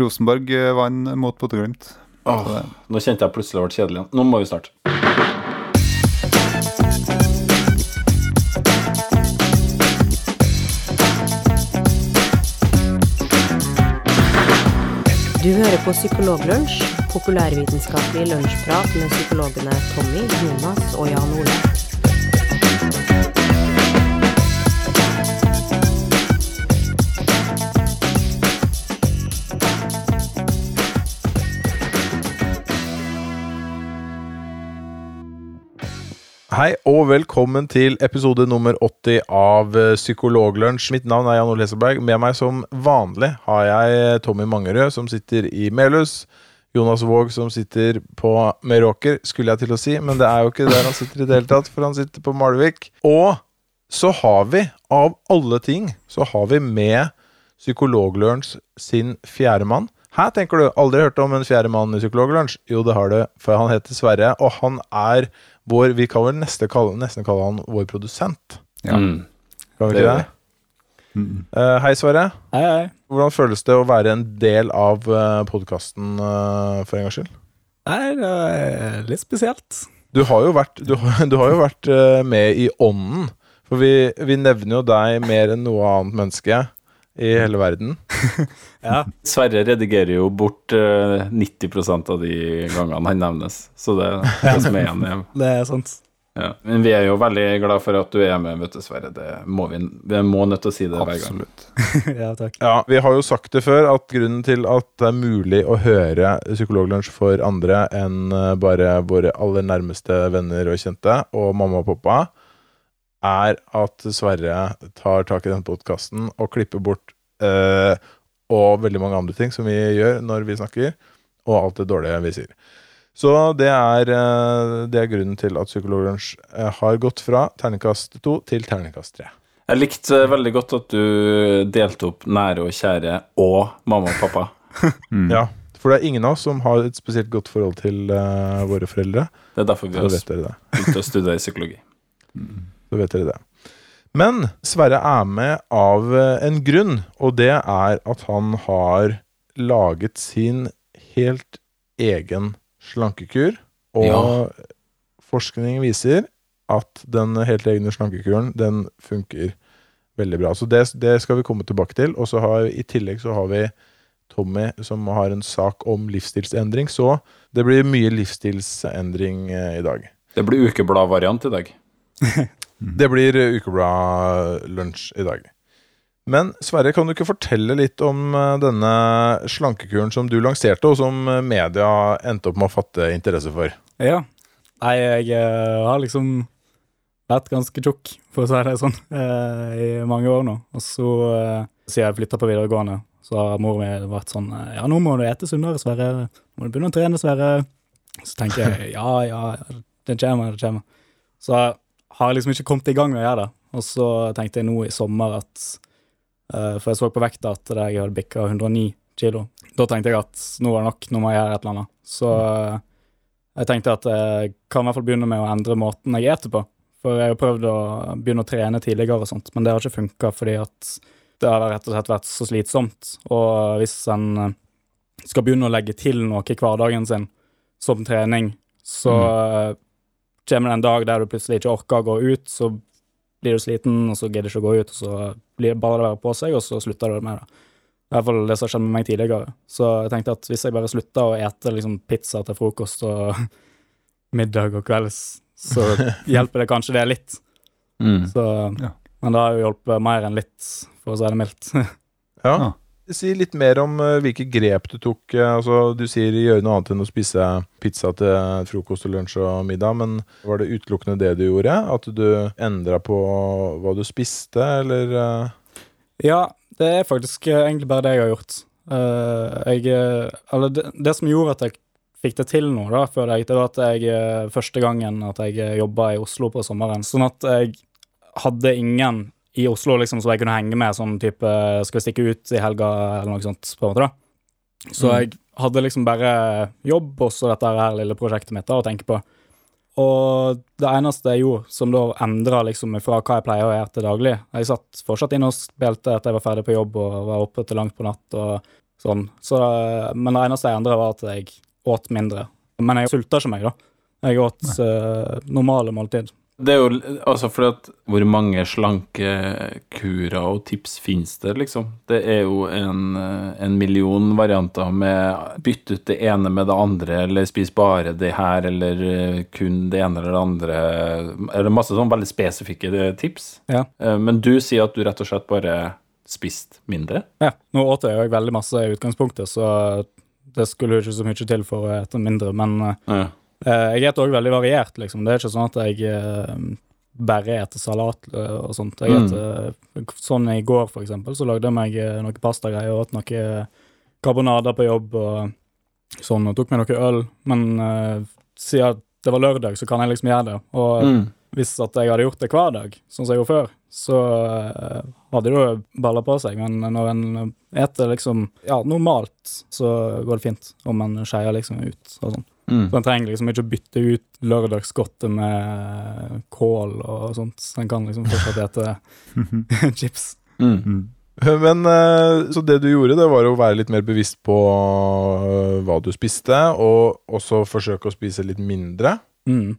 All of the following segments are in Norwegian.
Rosenborg eh, vant mot Bodø-Glimt. Oh, nå kjente jeg plutselig det ble kjedelig igjen. Nå må vi starte. Du hører på Psykologlunsj, populærvitenskapelig lunsjprat med psykologene Tommy, Jonas og Jan Ole. Hei og velkommen til episode nummer 80 av eh, Psykologlunsj. Mitt navn er Jan Ole Hesselberg. Med meg som vanlig har jeg Tommy Mangerød, som sitter i Melhus. Jonas Våg, som sitter på Meråker, skulle jeg til å si, men det er jo ikke der han sitter i det hele tatt, for han sitter på Malvik. Og så har vi, av alle ting, så har vi med Psykologlunsj sin fjerde Her tenker du, aldri hørt om en fjerde mann i Psykologlunsj? Jo, det har du, for han heter Sverre, og han er vår Vi kan vel nesten kalle, nesten kalle han vår produsent. Ja. Mm. Kan vi ikke det? det? Uh, hei, Sverre. Hei, hei. Hvordan føles det å være en del av uh, podkasten for en gangs skyld? Nei, det er litt spesielt. Du har jo vært, du, du har jo vært eh, med i ånden. For vi, vi nevner jo deg mer enn noe annet menneske i hele verden. Ja. Sverre redigerer jo bort eh, 90% av de gangene han nevnes, så det er det som er igjen. Det er sant. Ja. Men vi er jo veldig glad for at du er med, vet du, Sverre. Det må vi, vi må nødt til å si det hver gang. Absolutt. ja, takk. Ja, Vi har jo sagt det før, at grunnen til at det er mulig å høre Psykologlunsj for andre enn eh, bare våre aller nærmeste venner og kjente, og mamma og pappa, er at Sverre tar tak i denne podkasten og klipper bort eh, og veldig mange andre ting som vi gjør når vi snakker, og alt det dårlige vi sier. Så det er, eh, det er grunnen til at Psykologlunsj eh, har gått fra terningkast to til terningkast tre. Jeg likte eh, veldig godt at du delte opp nære og kjære og mamma og pappa. Mm. Ja, for det er ingen av oss som har et spesielt godt forhold til eh, våre foreldre. Det er derfor vi har vet dere det. begynt å studere psykologi. Så vet dere det. Men Sverre er med av eh, en grunn, og det er at han har laget sin helt egen slankekur. Og Ja. forskning viser at den helt egne slankekuren, den funker veldig bra. Så det, det skal vi komme tilbake til. Og så har i tillegg så har vi Tommy som har en sak om livsstilsendring. Så det blir mye livsstilsendring eh, i dag. Det blir ukebladvariant i dag. Det blir eh, Ukebladet-lunsj i dag. Men Sverre, kan du ikke fortelle litt om eh, denne slankekuren som du lanserte, og som eh, media endte opp med å fatte interesse for? Ja. Nei, jeg har liksom vært ganske tjukk, for å si det sånn, i mange år nå. Og så, siden jeg flytta på videregående, så har mor mi vært sånn Ja, nå må du ete sunnere, Sverre. Må du begynne å trene, Sverre. Så tenker jeg ja, ja, det kommer, det kommer. Så har jeg liksom ikke kommet i gang med å gjøre det. Og så tenkte jeg nå i sommer at uh, For jeg så på vekta at jeg hadde bikka 109 kilo. Da tenkte jeg at nå var det nok, nå må jeg gjøre et eller annet. Så uh, jeg tenkte at jeg kan i hvert fall begynne med å endre måten jeg eter på. For jeg har prøvd å begynne å trene tidligere og sånt, men det har ikke funka fordi at det har rett og slett vært så slitsomt. Og hvis en eh, skal begynne å legge til noe i hverdagen sin, som trening, så eh, kommer det en dag der du plutselig ikke orker å gå ut, så blir du sliten, og så gidder du ikke å gå ut, og så blir det bare å være på seg, og så slutter du med det. I hvert fall det som har skjedd med meg tidligere. Så jeg tenkte at hvis jeg bare slutter å ete liksom pizza til frokost og middag og kvelds, så hjelper det kanskje det litt. Mm. Så, Ja. Men det har jo hjulpet mer enn litt, for å si det mildt. Ja. Si litt mer om eh, hvilke grep du tok. eh, altså Du sier gjøre noe annet enn å spise pizza til frokost og lunsj og middag, men var det utelukkende det du gjorde? At du endra på hva du spiste, eller eh? Ja, det er faktisk egentlig bare det jeg har gjort. Jeg Eller det, det som gjorde at jeg fikk det til nå, da, føler jeg, det var at jeg første gangen at jeg jobba i Oslo på sommeren. Sånn at jeg hadde ingen i Oslo liksom som jeg kunne henge med, sånn type skal vi stikke ut i helga, eller noe sånt, på en måte, da. Så jeg hadde liksom bare jobb og så dette her lille prosjektet mitt da, å tenke på. Og det eneste jeg gjorde som da endra liksom fra hva jeg pleier å gjøre til daglig Jeg satt fortsatt inne og spilte etter jeg var ferdig på jobb og var oppe til langt på natt og Sånn. Så, men det eneste jeg endra, var at jeg åt mindre. Men jeg sulta ikke meg, da. Jeg åt uh, normale måltid. Det er jo altså fordi at Hvor mange slankekurer og tips finnes det, liksom? Det er jo en, en million varianter med bytt ut det ene med det andre, eller spis bare det her, eller eh, kun det ene eller det andre. Eller masse sånn veldig spesifikke eh, tips. Ja. Eh, Men du sier at du rett og slett bare spist mindre? Ja, nå åt jeg jo veldig masse i utgangspunktet, så det skulle jo ikke så mye til for å ete mindre, men Ja. Eh, jeg spiser òg veldig variert, liksom. Det er ikke sånn at jeg eh, bare spiser salat eh, og sånt. Jeg Mm. sånn i går, for eksempel, så lagde jeg meg noen noe pastagreier og åt noe karbonader på jobb og sånn, og tok meg noe øl. Men uh, siden det var lørdag, så kan jeg liksom gjøre det. Og Mm. hvis at jeg hadde gjort det hver dag, sånn som jeg gjorde før, så uh, hadde det jo balla på seg. Men når en eter liksom ja, normalt, så går det fint. Om en skeier liksom ut og sånn. Mm. Så han trenger liksom ikke å bytte ut lørdagsgodtet med kål og sånt. Så han kan liksom fortsatt ete chips. Mm. Men eh, Så det du gjorde, det var å være litt mer bevisst på eh, hva du spiste, og også forsøke å spise litt mindre. Mm.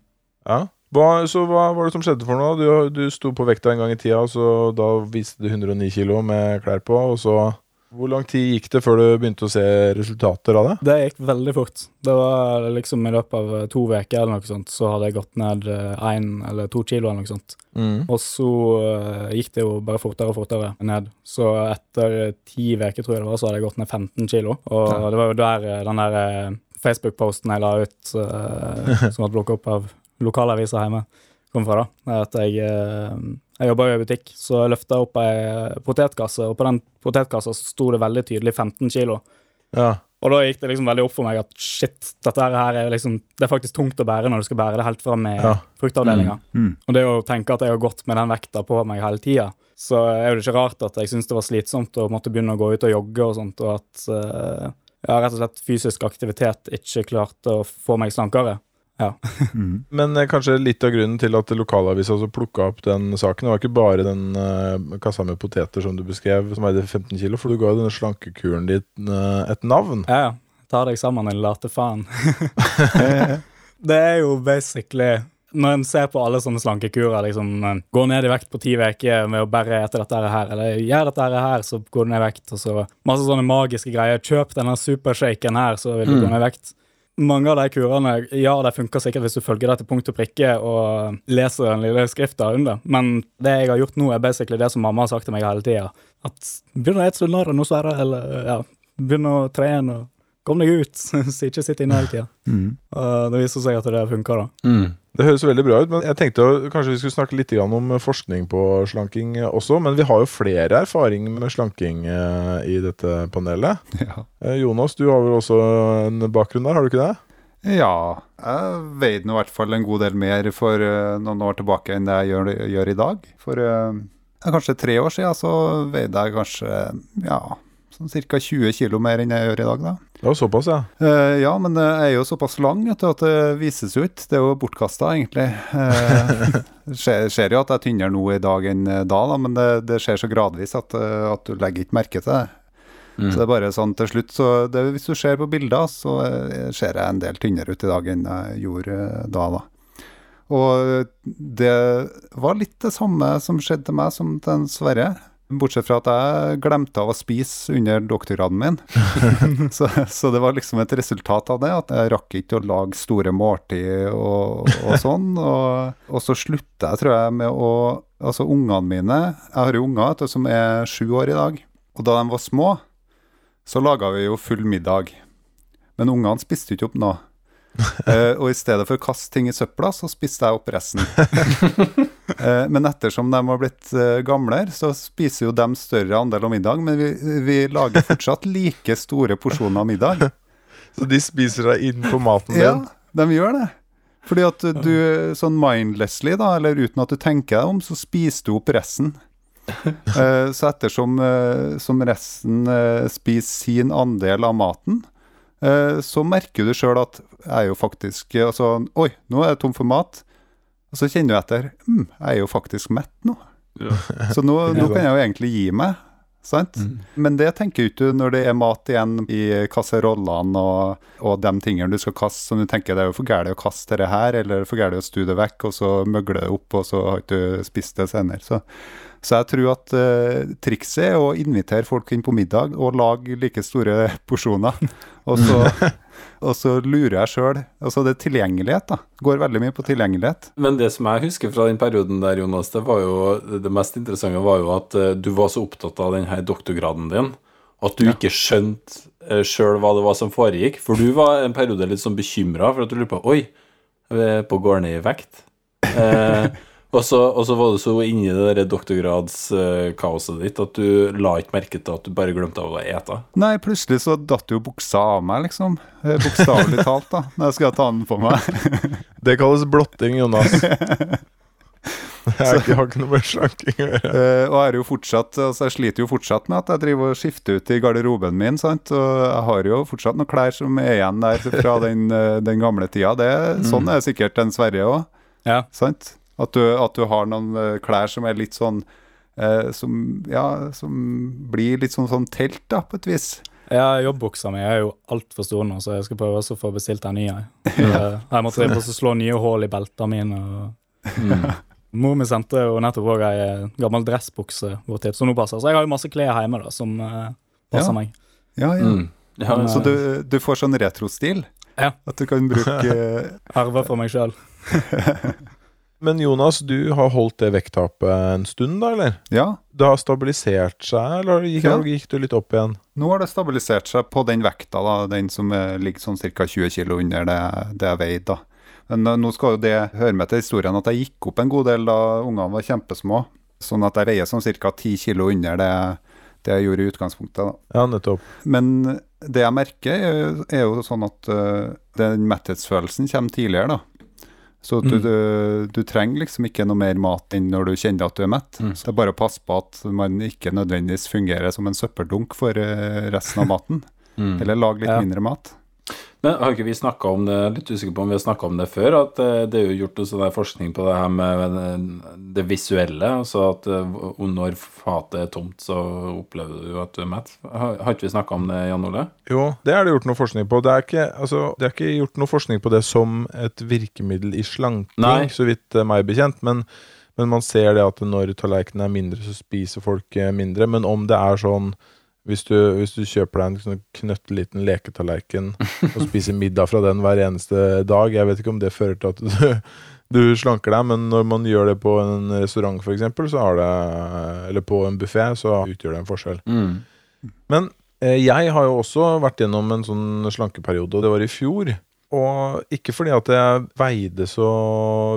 Ja. Hva, så hva var det som skjedde for noe? Du, du sto på vekta en gang i tida, og så da viste du 109 kilo med klær på, og så Hvor lang tid gikk det før du begynte å se resultater av det? Det gikk veldig fort. Det var liksom i løpet av to uker eller noe sånt, så hadde jeg gått ned én eller to kilo eller noe sånt. Mm. Og så eh, gikk det jo bare fortere og fortere ned. Så etter ti uker, tror jeg det var, så hadde jeg gått ned 15 kilo. Og det var jo der eh, den der eh, Facebook-posten jeg la ut, eh, som hadde blokka opp av lokalaviser hjemme, kom fra. da. At jeg, eh, jeg jobba jo i butikk, så jeg løfta opp ei potetkasse, og på den potetkassa sto det veldig tydelig 15 kilo. Ja. Og da gikk det liksom veldig opp for meg at shit, dette her er liksom Det er faktisk tungt å bære når du skal bære det helt fram med Ja. fruktavdelinga. Mm. Og det å tenke at jeg har gått med den vekta på meg hele tida, så er det ikke rart at jeg syns det var slitsomt å måtte begynne å gå ut og jogge og sånt, og at uh, ja, rett og slett fysisk aktivitet ikke klarte å få meg slankere. Ja. Mm. Men eh, kanskje litt av grunnen til at lokalavisa også plukka opp den saken, det var ikke bare den uh, kassa med poteter som du beskrev, som veide 15 kilo, for du ga jo denne slankekuren din uh, et navn. Ja, ja. Ta deg sammen, din late faen. det er jo basically når en ser på alle sånne slankekurer, liksom eh, gå ned i vekt på ti uker med å bare ete dette her, eller gjør dette her, så går du ned i vekt, og så masse sånne magiske greier. Kjøp denne supershaken her, så vil du Mm. gå ned i vekt. Mange av de kurene, ja, de funker sikkert hvis du følger det til punkt og prikke og leser den lille skrifta under, men det jeg har gjort nå, er basically det som mamma har sagt til meg hele tida. At begynn å ete sunnere nå, Sverre, eller ja, begynn å trene og kom deg ut, så ikke sitt inne hele tida. Mm. Det viser seg at det funker, da. Mm. Det høres veldig bra ut, men jeg tenkte kanskje vi skulle snakke litt om forskning på slanking eh, også. Men vi har jo flere erfaring med slanking eh, i dette panelet. Ja. Eh, Jonas, du har vel også en bakgrunn der, har du ikke det? ja. Jeg veide nå i hvert fall en god del mer for eh, noen år tilbake enn det jeg gjør, gjør i dag. For eh, ja, kanskje tre år siden så veide jeg kanskje ja, sånn ca. 20 kg mer enn jeg gjør i dag. da. Det var såpass, ja. Uh, ja, men jeg er jo såpass lang du, at det vises jo ikke. Det er jo bortkasta, egentlig. Uh, Det skjer, skjer jo at jeg er tynnere nå i dag enn eh, da, da men det, det skjer så gradvis at, eh, at du legger ikke merke til det. Mm. Så det er bare sånn til slutt. Så det, hvis du ser på bilder, så eh, ser jeg en del tynnere ut i dag enn jeg gjorde eh, da. da. Og det var litt det samme som skjedde til meg som til Sverre. Bortsett fra at jeg glemte av å spise under doktorgraden min. så, så det var liksom et resultat av det, at jeg rakk ikke å lage store måltid og, og sånn. Og, og så slutta jeg, tror jeg, med å Altså, ungene mine Jeg har jo unger som er sju år i dag. Og da de var små, så laga vi jo full middag. Men ungene spiste jo ikke opp noe. uh, og i stedet for å kaste ting i søpla, så spiste jeg opp resten. Eh, men ettersom de har blitt eh, gamlere, så spiser jo de større andel av middag. Men vi, vi lager fortsatt like store porsjoner middag. Så de spiser deg inn på maten din? Ja, de gjør det. Fordi at du sånn mindlessly, da, eller uten at du tenker deg om, så spiser du opp resten. Eh, så ettersom som resten spiser sin andel av maten, så merker du sjøl at jeg er jo faktisk Altså, oi, nå er jeg tom for mat. Og så kjenner du etter mm, jeg er jo faktisk mett nå. Ja. Så nå, nå kan jeg jo egentlig gi meg. sant? Men det tenker ikke du når det er mat igjen i kasserollene og, og de tingene du skal kaste, som du tenker det er jo for gærent å kaste det her, eller for gærent å stue det vekk, og så møgle det opp, og så har ikke du spist det senere. Så, så jeg tror at uh, trikset er å invitere folk inn på middag og lage like store porsjoner. Og så, og så lurer jeg sjøl. Altså det er tilgjengelighet, da. Går veldig mye på tilgjengelighet. Men det som jeg husker fra den perioden der, Jonas, det var jo det mest interessante var jo at eh, du var så opptatt av denne doktorgraden din at du ikke skjønte uh, sjøl hva det var som foregikk. For du var en periode litt sånn bekymra for at du lurte på Oi, er på går ned i vekt? Eh, og, så, og så var du så inni det der doktorgradskaoset ditt at du la ikke merke til at du bare glemte av å ete. Nei, plutselig så datt jo buksa av meg, liksom. Eh, Bokstavelig talt, da. Når jeg skal ta den på meg. Det kalles blotting, Jonas. Jeg har ikke, noe med slanking å gjøre. Eh, og er jo fortsatt, altså jeg sliter jo fortsatt med at jeg driver og skifter ut i garderoben min. sant? Og jeg har jo fortsatt noen klær som er igjen der fra den, eh, den gamle tida. Det, Sånn er det sikkert den Sverige òg. Ja. sant? At du, at du har noen eh, klær som er litt sånn eh, som, ja, som blir litt sånn, sånn telt, da, på et vis. Ja, Jobbbuksa mi er jo altfor stor nå, så jeg skal prøve å få bestilt en ny. Jeg, Eh, jeg måtte drive og slå nye hull i beltene mine. Og... Mor mi sendte jo nettopp òg ei eh, gammel dressbukse bort hit, som nå passer. Så jeg har jo masse klær hjemme da, som eh, passer Ja. meg. Ja, ja. Mm. Ja, Men, Så du, du får sånn retrostil? Ja. At du kan bruke Arver for meg sjøl. Men Jonas, du har holdt det vekttapet en stund, da, eller? Ja, Det har stabilisert seg, eller gikk, Ja. gikk du litt opp igjen? nå har det stabilisert seg på den vekta, da, den som eh, ligger sånn ca. 20 kg under det, det jeg veide. Men eh, nå skal jo det høre med til historien at jeg gikk opp en god del da ungene var kjempesmå. Sånn at jeg veier sånn ca. 10 kg under det, det jeg gjorde i utgangspunktet. da. Ja, nettopp. Men det jeg merker, er, er jo sånn at uh, den metthetsfølelsen kommer tidligere, da. Så du, Mm. du, du trenger liksom ikke noe mer mat enn når du kjenner at du er mett. Mm. Så det er bare å passe på at man ikke nødvendigvis fungerer som en søppeldunk for øh, resten av maten. Mm. Eller lage litt Ja. mindre mat. Men har ikke vi snakka om det, litt usikker på om vi har snakka om det før, at eh, det er jo gjort noe sånn forskning på det her med eh, det visuelle, altså at eh, når fatet er tomt, så opplever du at du er mett. Har, ikke vi snakka om det, Jan Ole? Jo, det er det gjort noe forskning på. Det er ikke, altså, det er ikke gjort noe forskning på det som et virkemiddel i slanking, Nei. så vidt meg bekjent. Men, men man ser det at når tallerkenen er mindre, så spiser folk mindre. Men om det er sånn hvis du, hvis du kjøper deg en sånn knøtteliten leketallerken og spiser middag fra den hver eneste dag Jeg vet ikke om det fører til at du, du slanker deg, men når man gjør det på en restaurant for så har det Eller på en buffé, så utgjør det en forskjell. Men eh, jeg har jo også vært gjennom en sånn slankeperiode, og det var i fjor. Og ikke fordi at jeg veide så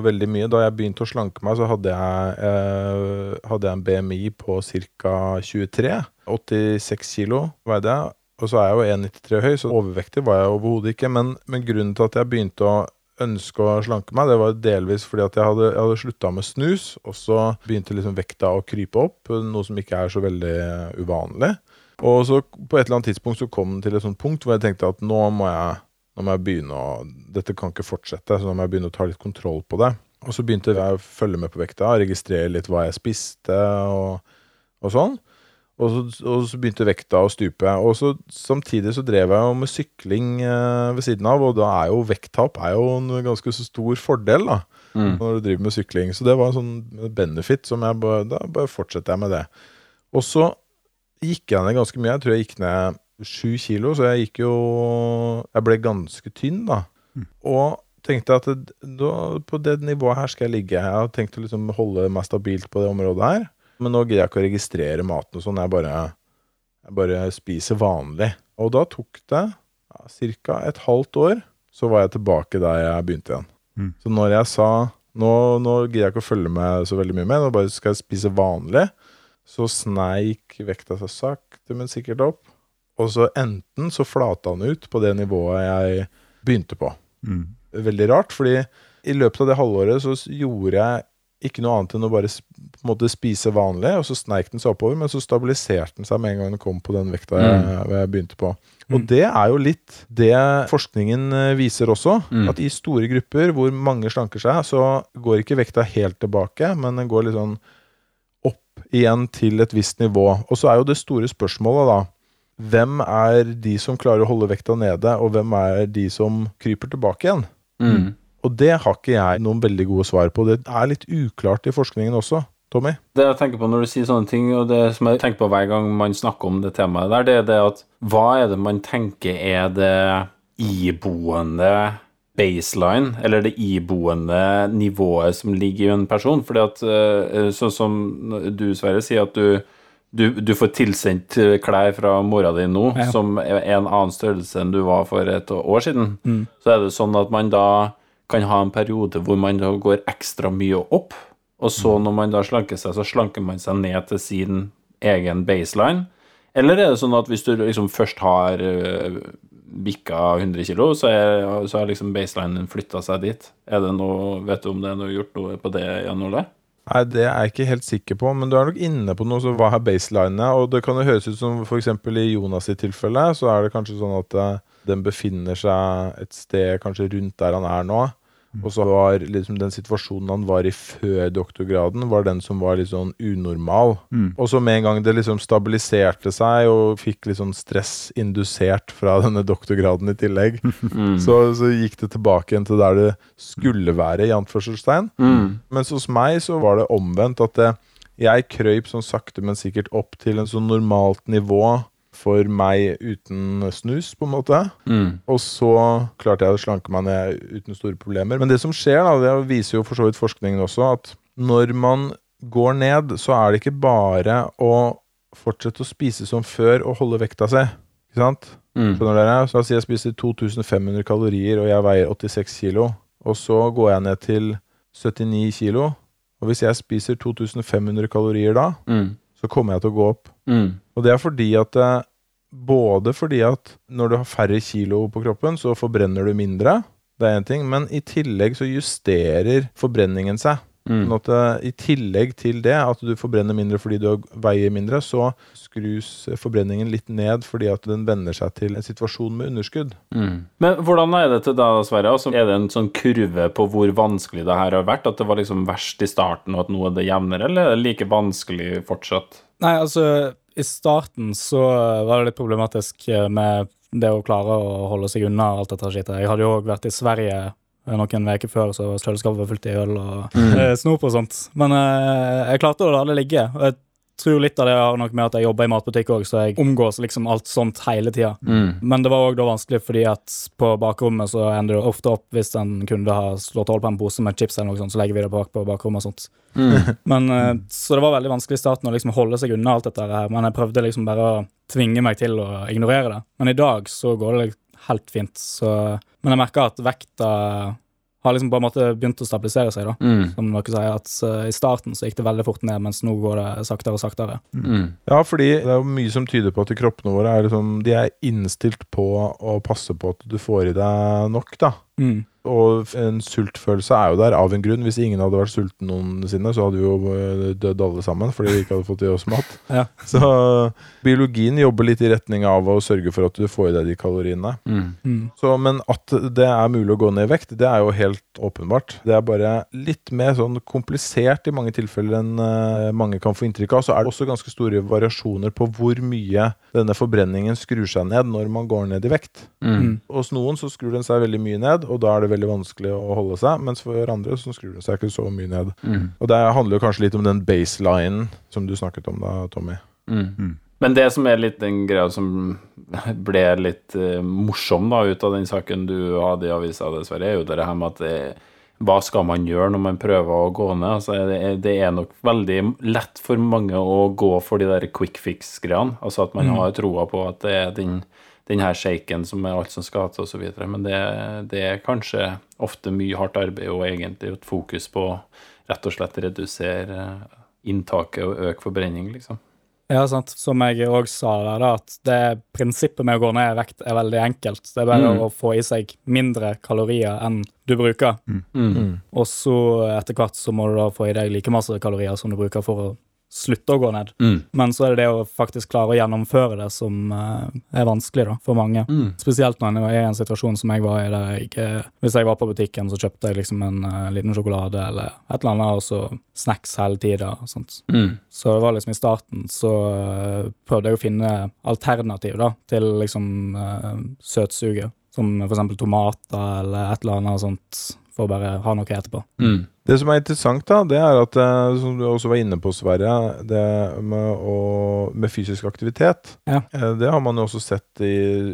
veldig mye. Da jeg begynte å slanke meg, så hadde jeg, eh, hadde jeg en BMI på ca. 23. 86 kilo veide jeg. Og så er jeg jo 1,93 høy, så overvektig var jeg overhodet ikke. Men, men grunnen til at jeg begynte å ønske å slanke meg, det var delvis fordi at jeg hadde, jeg hadde slutta med snus, og så begynte liksom vekta å krype opp, noe som ikke er så veldig uvanlig. Og så på et eller annet tidspunkt så kom den til et sånt punkt hvor jeg tenkte at nå må jeg, nå må jeg begynne å Dette kan ikke fortsette, så nå må jeg begynne å ta litt kontroll på det. Og så begynte jeg å følge med på vekta, registrere litt hva jeg spiste og, og sånn. Og så, og så begynte vekta å stupe. Og så samtidig så drev jeg jo med sykling eh, ved siden av, og da er jo vekttap er jo en ganske stor fordel, da. Mm. Når du driver med sykling. Så det var en sånn benefit som jeg bare Da bare fortsetter jeg med det. Og så gikk jeg ned ganske mye. Jeg tror jeg gikk ned sju kilo, så jeg gikk jo Jeg ble ganske tynn, da. Og tenkte at det, da, på det nivået her skal jeg ligge. Jeg har tenkt å liksom holde meg stabilt på det området her. Men nå gidder jeg ikke å registrere maten og sånn. Jeg bare, jeg bare spiser vanlig. Og da tok det ja, ca. et halvt år, så var jeg tilbake der jeg begynte igjen. Mm. Så når jeg sa nå, nå gidder jeg ikke å følge med så veldig mye med, nå bare skal jeg spise vanlig, så sneik vekta seg sakte, men sikkert opp. Og så enten så flata han ut på det nivået jeg begynte på. Mm. Veldig rart, fordi i løpet av det halvåret så gjorde jeg ikke noe annet enn å bare på en måte spise vanlig, og så sneik den seg oppover, men så stabiliserte den seg med en gang den kom på den vekta jeg, jeg begynte på. Og Mm. det er jo litt det forskningen eh, viser også, Mm. at i store grupper hvor mange slanker seg, så går ikke vekta helt tilbake, men den går litt sånn opp igjen til et visst nivå. Og så er jo det store spørsmålet, da Hvem er de som klarer å holde vekta nede, og hvem er de som kryper tilbake igjen? Mm. Og det har ikke jeg noen veldig gode svar på. Det er litt uklart i forskningen også. Tommy? Det jeg tenker på når du sier sånne ting, og det som jeg tenker på hver gang man snakker om det temaet der, det er det at hva er det man tenker er det iboende baseline, eller det iboende nivået som ligger i en person? Fordi at eh, sånn som du, Sverre, sier at du du, du får tilsendt eh, klær fra mora di nå Ja. som er en annen størrelse enn du var for et år siden. Mm. Så er det sånn at man da kan ha en periode hvor man da går ekstra mye opp, og så når man da slanker seg, så slanker man seg ned til sin egen baseline. Eller er det sånn at hvis du liksom først har bikka 100 kilo, så, er, så har liksom baselinen flytta seg dit? Er det noe, Vet du om det er noe gjort noe på det, Jan Ole? Nei, Det er jeg ikke helt sikker på, men du er nok inne på noe. Så hva er baselinene? Og det kan jo høres ut som f.eks. i Jonas sitt tilfelle, så er det kanskje sånn at eh, den befinner seg et sted kanskje rundt der han er nå. Og så var liksom den situasjonen han var i før doktorgraden, var den som var litt sånn unormal. Mm. Og så med en gang det liksom stabiliserte seg, og fikk litt sånn stress indusert fra denne doktorgraden i tillegg, Mm. så, så gikk det tilbake igjen til der det skulle være, i anførselstegn. Mm. Mens hos meg så var det omvendt. At det, jeg krøyp sånn sakte, men sikkert opp til en sånn normalt nivå for meg uten snus, på en måte. Mm. Og så klarte jeg å slanke meg ned uten store problemer. Men det som skjer, da, det viser jo for så vidt forskningen også, at når man går ned, så er det ikke bare å fortsette å spise som før og holde vekta si. Ikke sant? Mm. Skjønner dere? Så la oss si jeg spiser 2500 kalorier, og jeg veier 86 kilo. Og så går jeg ned til 79 kilo. Og hvis jeg spiser 2500 kalorier da, Mm. så kommer jeg til å gå opp. Mm. Og det er fordi at eh, Både fordi at når du har færre kilo på kroppen, så forbrenner du mindre. Det er én ting. Men i tillegg så justerer forbrenningen seg. Mm. Sånn at I tillegg til det, at du forbrenner mindre fordi du veier mindre, så skrus forbrenningen litt ned fordi at den venner seg til en situasjon med underskudd. Mm. Men hvordan er dette da, Sverre? Altså, er det en sånn kurve på hvor vanskelig det her har vært? At det var liksom verst i starten, og at nå er det jevnere, eller er det like vanskelig fortsatt? Nei, altså, i starten så var det litt problematisk eh, med det å klare å holde seg unna alt dette skittet. Jeg hadde jo òg vært i Sverige eh, noen uker før, så kjøleskapet var fullt i øl og mm. snop og sånt. Men eh, jeg klarte å la det ligge. Og jeg tror litt av det har nok med at jeg jobber i matbutikk òg, så jeg omgås liksom alt sånt hele tida. Mm. Men det var òg da vanskelig fordi at på bakrommet så ender det ofte opp hvis en kunde har slått hold på en pose med chips eller noe sånt, så legger vi det bak på bakrommet og sånt. Mm. Men, eh, Så det var veldig vanskelig i starten å liksom holde seg unna alt dette her, men jeg prøvde liksom bare å tvinge meg til å ignorere det. Men i dag så går det helt fint. Så, men jeg merker at vekta har liksom på en måte begynt å stabilisere seg, da. Mm. Som dere sier, at uh, i starten så gikk det veldig fort ned, mens nå går det saktere og saktere. Mm. Ja, fordi det er jo mye som tyder på at kroppene våre er, liksom, de er innstilt på å passe på at du får i deg nok, da. Mm. Og en sultfølelse er jo der av en grunn. Hvis ingen hadde vært sulten noensinne, så hadde vi jo eh, dødd alle sammen fordi vi ikke hadde fått i oss mat. Ja. Så biologien jobber litt i retning av å sørge for at du får i deg de kaloriene. Mm. Mm. Så, men at det er mulig å gå ned i vekt, det er jo helt åpenbart. Det er bare litt mer sånn komplisert i mange tilfeller enn eh, mange kan få inntrykk av. Så er det også ganske store variasjoner på hvor mye denne forbrenningen skrur seg ned når man går ned i vekt. Mm. Hos noen så skrur den seg veldig mye ned, og da er det veldig vanskelig å holde seg. Mens for andre så skrur det seg ikke så mye ned. Mm. Og det handler jo kanskje litt om den baselinen som du snakket om da, Tommy. Mm. Mm. Men det som er litt den greia som ble litt uh, morsom da, ut av den saken du hadde i avisa, dessverre, er jo det her med at det, hva skal man gjøre når man prøver å gå ned? Altså, det, det er nok veldig lett for mange å gå for de der quick fix-greiene. Altså at man Mm. har troa på at det er den, den her shaken som er alt som skal til, osv. Men det, det er kanskje ofte mye hardt arbeid og egentlig et fokus på rett og slett redusere eh, inntaket og øke forbrenning, liksom. Ja, sant. Som jeg òg sa der, da, at det prinsippet med å gå ned i vekt er veldig enkelt. Det er bare Mm. å få i seg mindre kalorier enn du bruker. Mm. Og så etter hvert så må du da få i deg like masse kalorier som du bruker for å slutte å gå ned. Mm. Men så er det det å faktisk klare å gjennomføre det som uh, er vanskelig da, for mange. Mm. Spesielt når en er i en situasjon som jeg var i, der jeg eh, Hvis jeg var på butikken, så kjøpte jeg liksom en uh, liten sjokolade eller et eller annet, og så snacks hele tida og sånt. Mm. Så det var liksom i starten så eh, prøvde jeg å finne alternativ da, til liksom uh, søtsuget. Som eksempel tomater eller et eller annet sånt, for å bare ha noe etterpå. Mm. Det som er interessant, da, det er at eh, som du også var inne på, Sverre, det med, å, med fysisk aktivitet. Ja. eh, Det har man jo også sett i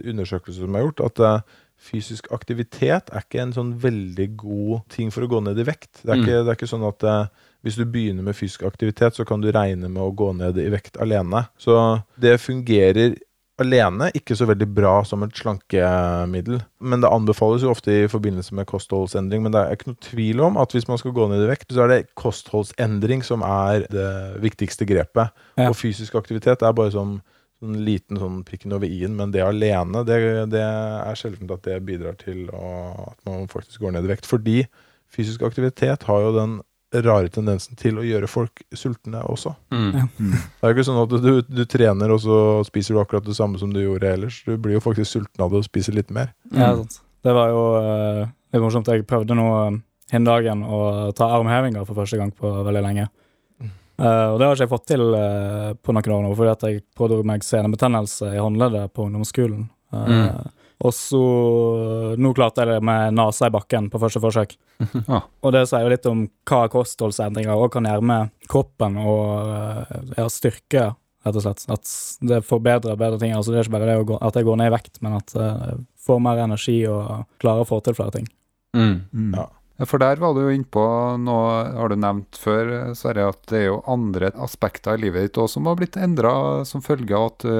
undersøkelser som er gjort, at eh, fysisk aktivitet er ikke en sånn veldig god ting for å gå ned i vekt. Det er, Mm. ikke, det er ikke sånn at hvis du begynner med fysisk aktivitet, så kan du regne med å gå ned i vekt alene. Så det fungerer alene ikke så veldig bra som et slankemiddel. Men det anbefales jo ofte i forbindelse med kostholdsendring. Men det er ikke noe tvil om at hvis man skal gå ned i vekt, så er det kostholdsendring som er det viktigste grepet. Ja. Og fysisk aktivitet er bare som en liten sånn prikken over i-en, men det alene, det, det er sjelden at det bidrar til å, at man faktisk går ned i vekt. Fordi fysisk aktivitet har jo den rare tendensen til å gjøre folk sultne også. Mm. Ja. Det er jo ikke sånn at du, du trener, og så spiser du akkurat det samme som du gjorde ellers. Du blir jo faktisk sulten av det og spiser litt mer. Ja, Mm. sant. Det var jo eh, litt morsomt. Jeg prøvde nå eh, hin dagen å ta armhevinger for første gang på veldig lenge. Mm. Eh, og det har ikke jeg fått til uh, på noen år nå, fordi at jeg pådro meg senebetennelse i håndleddet på ungdomsskolen. Uh, Mm. Og så Nå klarte jeg det med nesa i bakken på første forsøk. Ja. Og det sier jo litt om hva kostholdsendringer òg kan gjøre med kroppen og eh, ja, styrke, rett og slett. At det forbedrer bedre ting. Altså det er ikke bare det å gå, at jeg går ned i vekt, men at jeg får mer energi og klarer å få til flere ting. Mm. Mm. Ja. Ja, For der var du jo innpå noe har du nevnt før, Sverre, at det er jo andre aspekter i livet ditt òg som har blitt endra som følge av at du,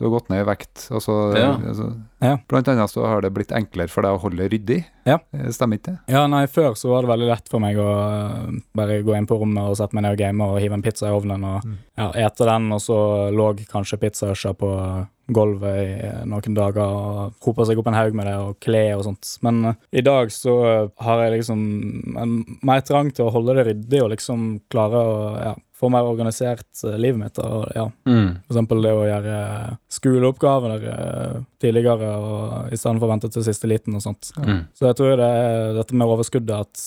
du har gått ned i vekt. Altså, Ja. altså, Ja. Blant annet så har det blitt enklere for deg å holde ryddig. Ja. Eh, Stemmer ikke det? Ja, nei, før så var det veldig lett for meg å eh, bare gå inn på rommet og sette meg ned og game og hive en pizza i ovnen og Mm. ja, ete den, og så lå kanskje pizzaørser på gulvet i eh, noen dager og hopa seg opp en haug med det og kle og sånt. Men uh, i dag så har jeg liksom en mer trang til å holde det ryddig og liksom klare å ja, få mer organisert eh, livet mitt. Og ja, Mm. for eksempel det å gjøre skoleoppgaver eh, tidligere og i stedet for å vente til siste liten og sånt. Mm. Så jeg tror det er dette med overskuddet at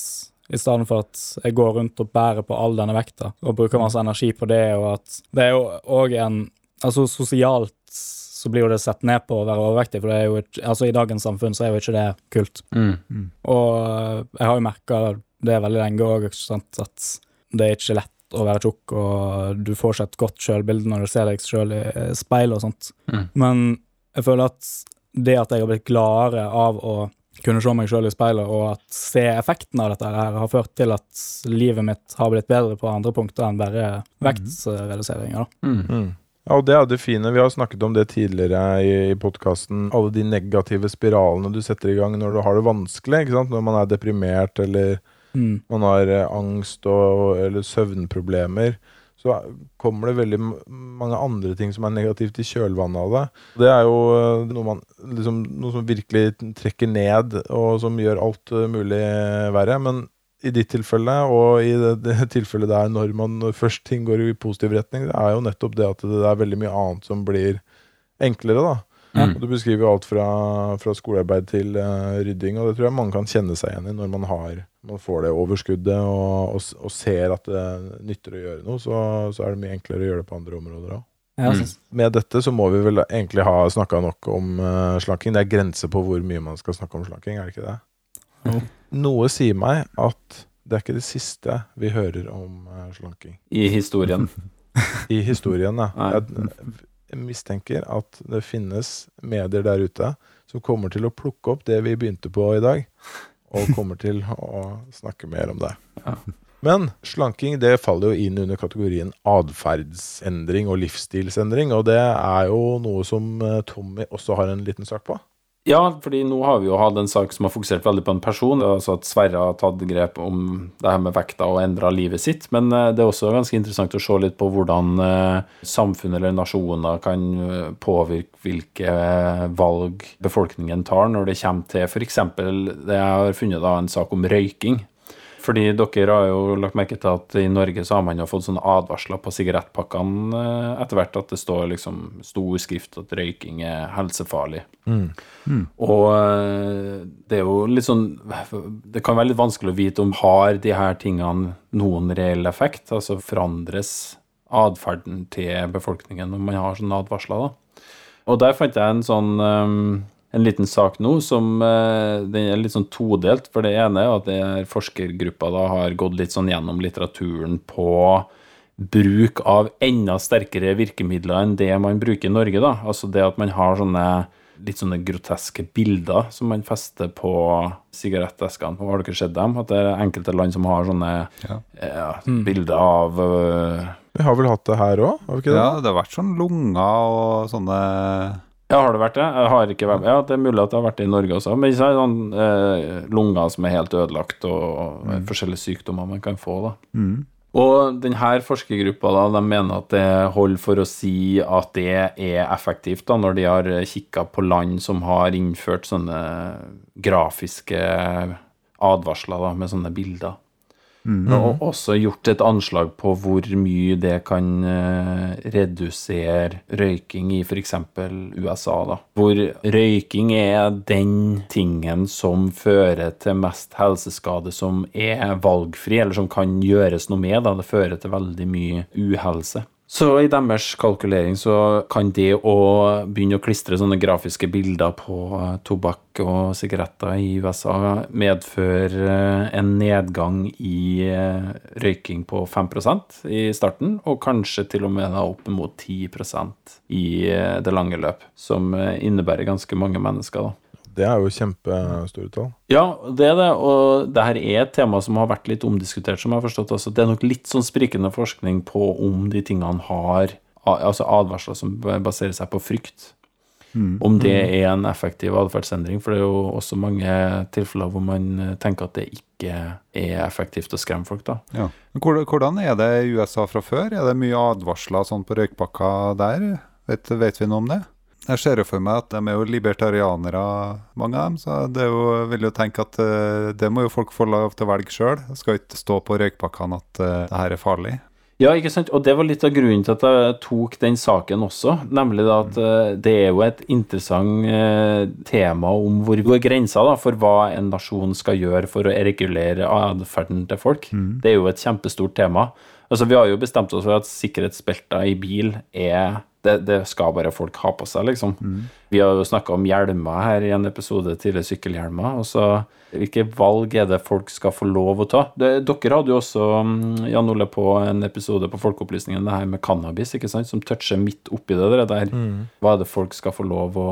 i stedet for at jeg går rundt og bærer på all denne vekta og bruker masse energi på det, og at det er jo òg en Altså sosialt så blir jo det sett ned på å være overvektig, for det er jo ikke, altså i dagens samfunn så er jo ikke det kult. Mm. Og jeg har jo merka det veldig lenge òg, at det er ikke lett å være tjukk, og du får ikke et godt sjølbilde når du ser deg sjøl i speilet og sånt. Mm. Men jeg føler at det at jeg har blitt gladere av å kunne se meg sjøl i speilet, og at se effekten av dette her, har ført til at livet mitt har blitt bedre på andre punkter enn bare vektsreduseringer. Mm. Mm. Ja, og det er det fine. Vi har snakket om det tidligere i, i podkasten. Alle de negative spiralene du setter i gang når du har det vanskelig. ikke sant? Når man er deprimert eller Mm. man har eh, angst og, eller søvnproblemer. Så kommer det veldig mange andre ting som er negativt i kjølvannet av det. Det er jo eh, noe, man, liksom, noe som virkelig trekker ned, og som gjør alt eh, mulig verre. Men i ditt tilfelle, og i det, det tilfellet der når man først ting går i positiv retning, det er jo nettopp det at det er veldig mye annet som blir enklere, da. Mm. Og Du beskriver alt fra, fra skolearbeid til uh, rydding, og det tror jeg mange kan kjenne seg igjen i når man, har, man får det overskuddet og, og, og ser at det nytter å gjøre noe, så, så er det mye enklere å gjøre det på andre områder òg. Ja, Mm. Med dette så må vi vel egentlig ha snakka nok om uh, slanking. Det er grenser på hvor mye man skal snakke om slanking, er det ikke det? Jo. Noe sier meg at det er ikke det siste vi hører om uh, slanking. I historien. I historien, ja. Mistenker at det finnes medier der ute som kommer til å plukke opp det vi begynte på i dag, og kommer til å snakke mer om det. Ja. Men slanking det faller jo inn under kategorien atferdsendring og livsstilsendring, og det er jo noe som eh, Tommy også har en liten sak på. Ja, fordi nå har vi jo hatt en sak som har fokusert veldig på en person. Altså at Sverre har tatt grep om det her med vekta og endra livet sitt. Men eh, det er også ganske interessant å se litt på hvordan eh, samfunn eller nasjoner kan eh, påvirke hvilke valg befolkningen tar når det kommer til f.eks. det jeg har funnet da en sak om røyking. Fordi dere har jo lagt merke til at i Norge så har man jo fått sånne advarsler på sigarettpakkene eh, etter hvert, at det står liksom stor skrift at røyking er helsefarlig. Og eh, det er jo litt sånn Det kan være litt vanskelig å vite om har de her tingene noen reell effekt, altså forandres atferden til befolkningen når man har sånne advarsler, da. Og der fant jeg en sånn um, en liten sak nå som uh, den er litt sånn todelt. For det ene er at det er forskergruppa da har gått litt sånn gjennom litteraturen på bruk av enda sterkere virkemidler enn det man bruker i Norge. da. Altså det at man har sånne litt sånne groteske bilder som man fester på sigaretteskene. Har dere sett dem? At det er enkelte land som har sånne Ja. ja, bilder av øh, Vi har vel hatt det her òg, har vi ikke det? Ja, det har vært sånn lunger og sånne Ja, har det vært det? Jeg har ikke vært Ja, det er mulig at det har vært det i Norge også. Men så det sånn eh, lunger som er helt ødelagt, og mm. forskjellige sykdommer man kan få, da. mm. Og denne forskergruppa da, de mener at det holder for å si at det er effektivt, da, når de har kikka på land som har innført sånne grafiske advarsler da, med sånne bilder. Og også gjort et anslag på hvor mye det kan eh, redusere røyking i f.eks. USA. da. Hvor røyking er den tingen som fører til mest helseskade som er valgfri, eller som kan gjøres noe med. da. Det fører til veldig mye uhelse. Så i deres kalkulering så kan det å begynne å klistre sånne grafiske bilder på eh, tobakk og sigaretter i USA medføre eh, en nedgang i eh, røyking på 5% i starten, og kanskje til og med da opp mot 10% i det lange løp, som innebærer ganske mange mennesker. da. Det er jo kjempestore tall. Ja, det er det, og det her er et tema som har vært litt omdiskutert, som jeg har forstått. Altså, det er nok litt sånn sprikende forskning på om de tingene har altså advarsler som baserer seg på frykt. Om det er en effektiv atferdsendring, for det er jo også mange tilfeller hvor man tenker at det ikke er effektivt å skremme folk, da. Ja. Men Hvordan er det i USA fra før? Er det mye advarsler sånn på røykpakka der? Vet, vet vi noe om det? Jeg ser jo for meg at de er jo libertarianere, mange av dem. Så det er jo, vil jo tenke at eh, det må jo folk få lov til å velge sjøl. Skal ikke stå på røykpakkene at eh, det her er farlig. Ja, ikke sant? Og det var litt av grunnen til at jeg tok den saken også. Nemlig at eh, det er jo et interessant tema om hvor går grensa da, for hva en nasjon skal gjøre for å regulere atferden til folk. Det er jo et kjempestort tema. Altså, Vi har jo bestemt oss for at sikkerhetsbelter i bil er det, det skal bare folk ha på seg, liksom. Vi har jo snakka om hjelmer her i en episode tidligere, sykkelhjelmer. og så Hvilke valg er det folk skal få lov å ta? Det, dere hadde jo også, mm, Jan Ole, på en episode på Folkeopplysningen, det her med cannabis, ikke sant, som toucher midt oppi det der. Mm. Hva er det folk skal få lov å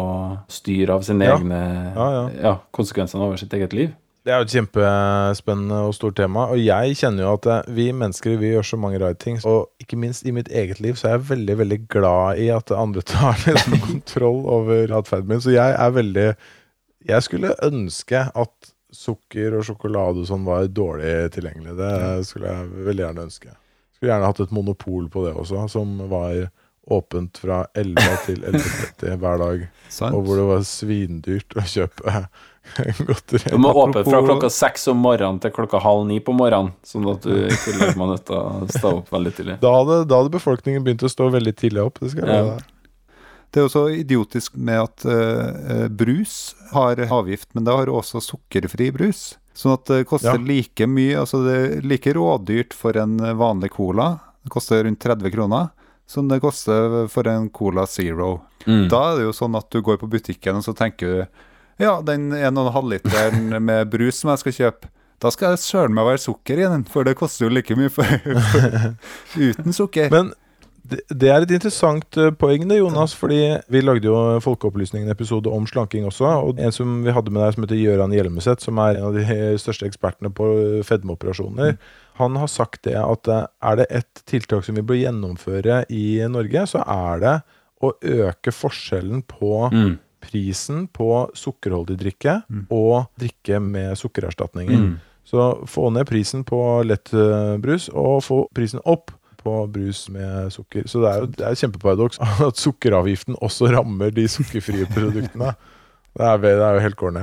styre av sine Ja. egne Ja, ja. konsekvensene over sitt eget liv? Det er jo et kjempespennende og stort tema. Og jeg kjenner jo at eh, vi mennesker vi gjør så mange rare ting. Og ikke minst i mitt eget liv så er jeg veldig veldig glad i at andre tar liksom kontroll over atferden min. Så jeg er veldig Jeg skulle ønske at sukker og sjokolade og sånn var dårlig tilgjengelig. Det skulle jeg veldig gjerne ønske. Skulle gjerne hatt et monopol på det også, som var åpent fra 11 til 11.30 hver dag. Sant? Og hvor det var svindyrt å kjøpe godteri. Du må åpne fra klokka seks om morgenen til klokka halv ni på morgenen, sånn at du i tillegg må nødt til å stå opp veldig tidlig. Da hadde, da hadde befolkningen begynt å stå veldig tidlig opp. Det skal jeg Ja. Det er jo så idiotisk med at uh, brus har avgift, men det har også sukkerfri brus. Sånn at det koster Ja. like mye, altså det er like rådyrt for en vanlig cola, det koster rundt 30 kroner, som det koster for en Cola Zero. Mm. Da er det jo sånn at du går på butikken og så tenker du ja, den 1,5 literen med brus som jeg skal kjøpe, da skal jeg søren meg være sukker i den, for det koster jo like mye for, for, uten sukker. Men det, det er et interessant eh, poeng, det, Jonas. fordi vi lagde jo Folkeopplysningen-episode om slanking også. Og en som vi hadde med deg, som heter Gøran Hjelmeset, som er en av de største ekspertene på fedmeoperasjoner, han har sagt det at eh, er det et tiltak som vi bør gjennomføre i Norge, så er det å øke forskjellen på Mm. Prisen på sukkerholdig drikke og drikke med sukkererstatninger. Mm. Så få ned prisen på lettbrus, og få prisen opp på brus med sukker. Så det er jo det er et kjempeparadoks at sukkeravgiften også rammer de sukkerfrie produktene. Det er, det er jo helt corny.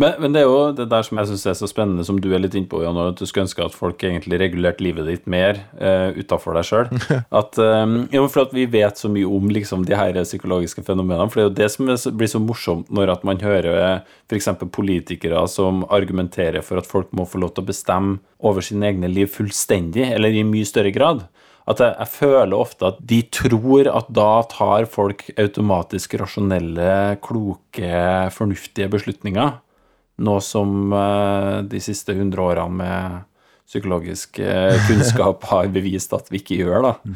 Men, men det er jo det der som jeg syns er så spennende, som du er litt innpå, Jan, at du skulle ønske at folk egentlig regulerte livet ditt mer uh, utafor deg sjøl. Um, ja, for at vi vet så mye om liksom, de her psykologiske fenomenene. For det er jo det som er, blir så morsomt når at man hører f.eks. politikere som argumenterer for at folk må få lov til å bestemme over sine egne liv fullstendig, eller i mye større grad at jeg, jeg, føler ofte at de tror at da tar folk automatisk rasjonelle, kloke, fornuftige beslutninger. Noe som uh, de siste hundre årene med psykologisk uh, kunnskap har bevist at vi ikke gjør, da.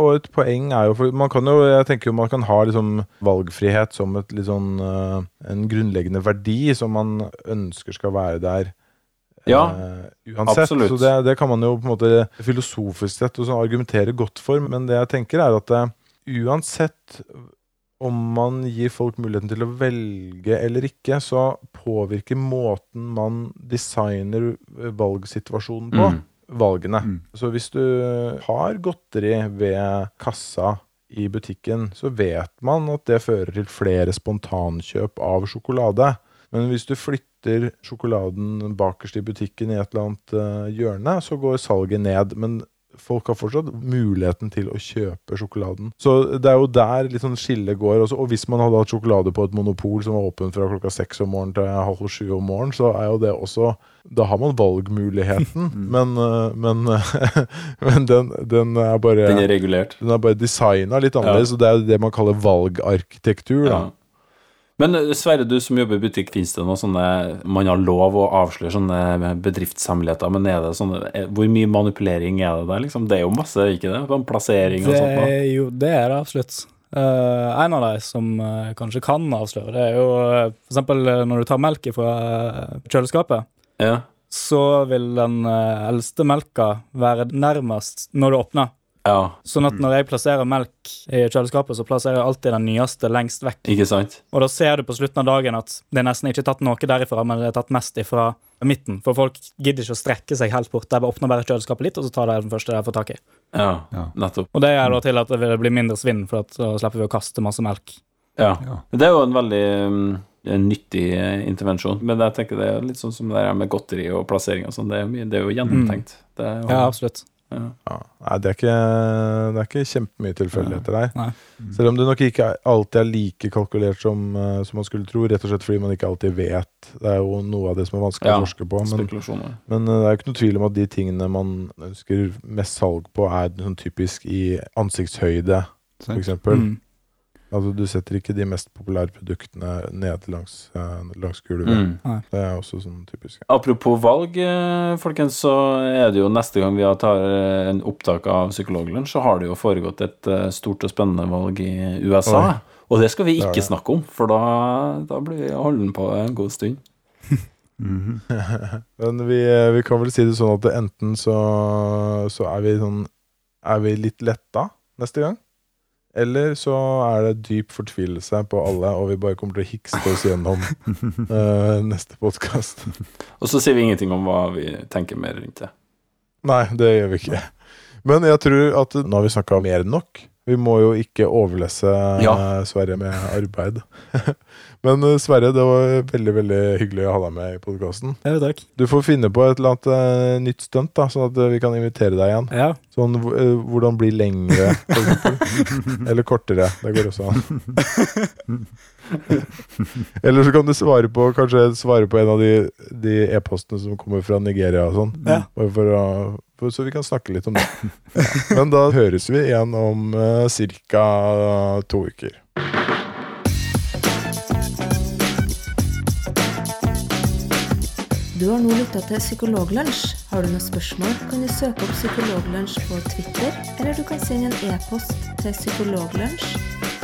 Og et poeng er jo for man kan jo, Jeg tenker jo man kan ha liksom valgfrihet som et sånn, uh, en grunnleggende verdi som man ønsker skal være der ja, uh, uansett. Absolutt. Så det, det, kan man jo på en måte filosofisk sett sånn argumentere godt for. Men det jeg tenker, er at uansett om man gir folk muligheten til å velge eller ikke, så påvirker måten man designer valgsituasjonen på, mm. valgene. Mm. Så hvis du har godteri ved kassa i butikken, så vet man at det fører til flere spontankjøp av sjokolade. Men hvis du flytter sjokoladen bakerst i butikken i et eller annet uh, hjørne, så går salget ned. Men folk har fortsatt muligheten til å kjøpe sjokoladen. Så det er jo der litt sånn skillet går. Også. Og hvis man hadde hatt sjokolade på et monopol som var åpent fra klokka seks om morgenen til halv sju om morgenen, så er jo det også Da har man valgmuligheten, mm. men, eh, men, men den, den, er bare Den er regulert. Den er bare designa litt annerledes, ja. og det er det man kaller valgarkitektur. da. Ja. Men eh, Sverre, du som jobber i butikk, fins det noe sånne Man har lov å avsløre sånne bedriftshemmeligheter, men er det sånne eh, Hvor mye manipulering er det der, liksom? Det er jo masse, ikke det? En plassering og sånt? Det, jo, det er det absolutt. Uh, en av de som uh, kanskje kan avsløre, det er jo uh, eksempel når du tar melk fra kjøleskapet. Ja. Så vil den eldste melka være nærmest når du åpner. Ja. Sånn at når jeg plasserer melk i kjøleskapet, så plasserer jeg alltid den nyeste lengst vekk. Ikke sant? Og da ser du på slutten av dagen at det er nesten ikke tatt noe derifra, men det er tatt mest ifra midten. For folk gidder ikke å strekke seg helt bort. De åpner bare kjøleskapet litt, og så tar de den første de får tak i. Ja, ja. nettopp. Og det gjør da til at det blir mindre svinn, for at så slipper vi å kaste masse melk. Ja. ja. Det er jo en veldig um, en nyttig eh, intervensjon. Men jeg tenker det er litt sånn som det der med godteri og plassering og sånn. Det, det, er jo gjennomtenkt. Mm. Det er jo, ja, absolutt. Ja. Nei, det er ikke, det er ikke kjempemye tilfeldigheter der. Nei. Selv om det nok ikke alltid er like kalkulert som, uh, som, man skulle tro. Rett og slett fordi man ikke alltid vet. Det er jo noe av det som er vanskelig ja, å forske på. Men, men uh, det er jo ikke noe tvil om at de tingene man ønsker mest salg på, er sånn typisk i ansiktshøyde, f.eks. Mm. Altså, du setter ikke de mest populære produktene ned langs, uh, langs gulvet. Mm. Det er også sånn typisk. Apropos valg, eh, folkens, så er det jo neste gang vi tar eh, en opptak av Psykologlunsj, så har det jo foregått et stort og spennende valg i USA. Oi. Og det skal vi ikke snakke om, for da, da blir vi holden på en god stund. mm -hmm. Men vi, vi, kan vel si det sånn at enten så, så er vi sånn Er vi litt letta neste gang? Eller så er det dyp fortvilelse på alle, og vi bare kommer til å hikste oss gjennom uh, neste podkast. og så sier vi ingenting om hva vi tenker mer rundt det. Nei, det gjør vi ikke. Men jeg tror at nå har vi snakka mer enn nok. Vi må jo ikke overlesse ja. Sverre med arbeid. Men eh, Sverre, det var veldig veldig hyggelig å ha deg med i podkasten. Ja, takk. Du får finne på et eller annet uh, nytt stunt, da, sånn at vi kan invitere deg igjen. Ja. Sånn uh, hvordan bli lengre, Eller kortere. Det går også an. Eller så kan du svare på kanskje svare på en av de e-postene som kommer fra Nigeria og sånn. Ja. For å så vi kan snakke litt om det. Ja. Men da høres vi igjen om uh, ca. to uker. Du har nå lytta til Psykologlunsj. Har du noen spørsmål, kan du søke opp Psykologlunsj på Twitter, eller du kan sende en e-post til psykologlunsj